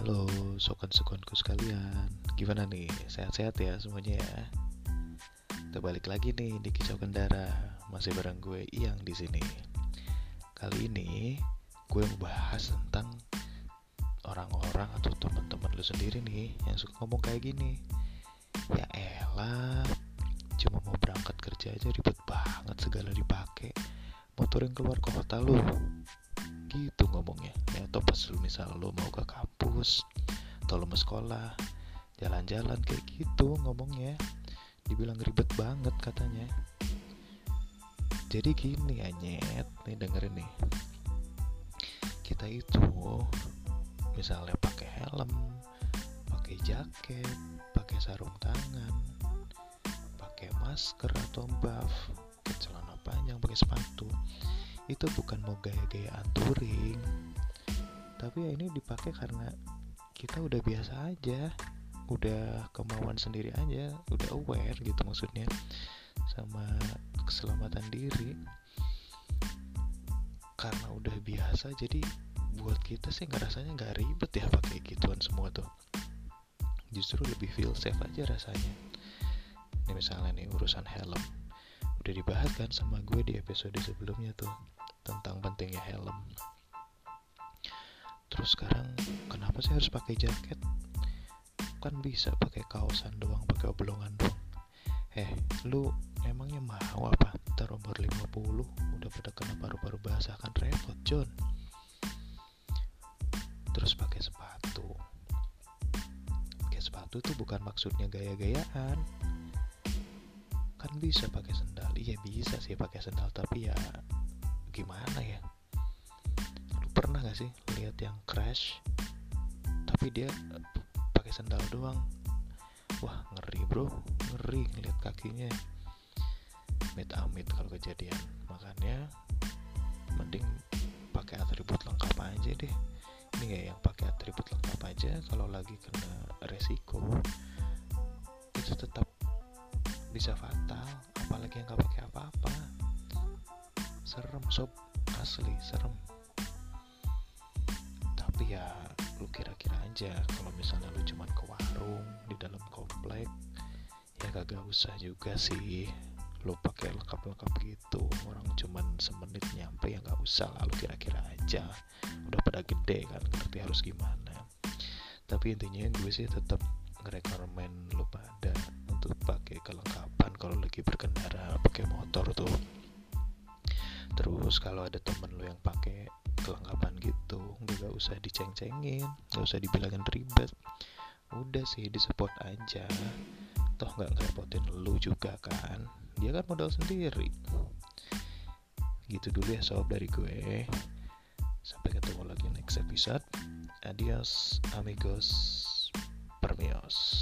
Halo sokon-sokonku sekalian. Gimana nih? Sehat-sehat ya semuanya ya? Kita balik lagi nih di Kicau Kendara. Masih bareng gue Iyang di sini. Kali ini gue mau bahas tentang Orang-orang atau teman-teman lu sendiri nih Yang suka ngomong kayak gini. Ya elah Cuma mau berangkat kerja aja ribet banget segala dipakai. Motor yang keluar kota lu gitu ngomongnya. Ya atau pas lu misal lu mau ke kampus atau lu mau sekolah jalan-jalan kayak gitu ngomongnya. Dibilang ribet banget katanya. Jadi gini anyet nih dengerin nih. Kita itu misalnya pakai helm pakai jaket pakai sarung tangan pakai masker atau buff pakai celana panjang pakai sepatu itu bukan mau gaya-gayaan touring tapi ya ini dipakai karena kita udah biasa aja. Udah kemauan sendiri aja. Udah aware gitu maksudnya. Sama keselamatan diri. Karena udah biasa jadi buat kita sih nggak rasanya nggak ribet ya pakai gituan semua tuh. Justru lebih feel safe aja rasanya. Ini misalnya nih urusan helm udah dibahas kan sama gue di episode sebelumnya tuh tentang pentingnya helm. Terus sekarang kenapa sih harus pakai jaket? Kan bisa pakai kaosan doang pakai oblongan doang. Eh lu emangnya mau apa? Ntar umur 50 udah pada kena paru-paru basah kan? Repot John. Terus pakai sepatu. Pakai sepatu tuh bukan maksudnya gaya-gayaan. Kan bisa pakai iya bisa sih pakai sendal tapi ya gimana ya? Lu pernah gak sih lihat yang crash tapi dia uh, pakai sendal doang? Wah ngeri bro. Ngeri ngeliat kakinya. Mit amit kalau kejadian. Makanya mending pakai atribut lengkap aja deh. Ini ya yang pakai atribut lengkap aja kalau lagi kena resiko itu tetap bisa fatal apalagi yang gak pakai apa-apa. Serem sob. Asli serem. Tapi ya lu kira-kira aja kalau misalnya lu cuman ke warung di dalam komplek ya kagak usah juga sih. Lu pakai lengkap-lengkap gitu. Orang cuman semenit nyampe ya nggak usah lah lu kira-kira aja. Udah pada gede kan ngerti harus gimana. Tapi intinya gue sih tetap ngerekomen lu pada untuk pakai kelengkapan terus kalau ada temen lo yang pakai kelengkapan gitu nggak usah diceng-cengin nggak usah dibilangin ribet udah sih disupport aja. Toh nggak ngerepotin lu juga kan. Dia kan modal sendiri. Gitu dulu ya sob dari gue. Sampai ketemu lagi next episode. Adios amigos. Permios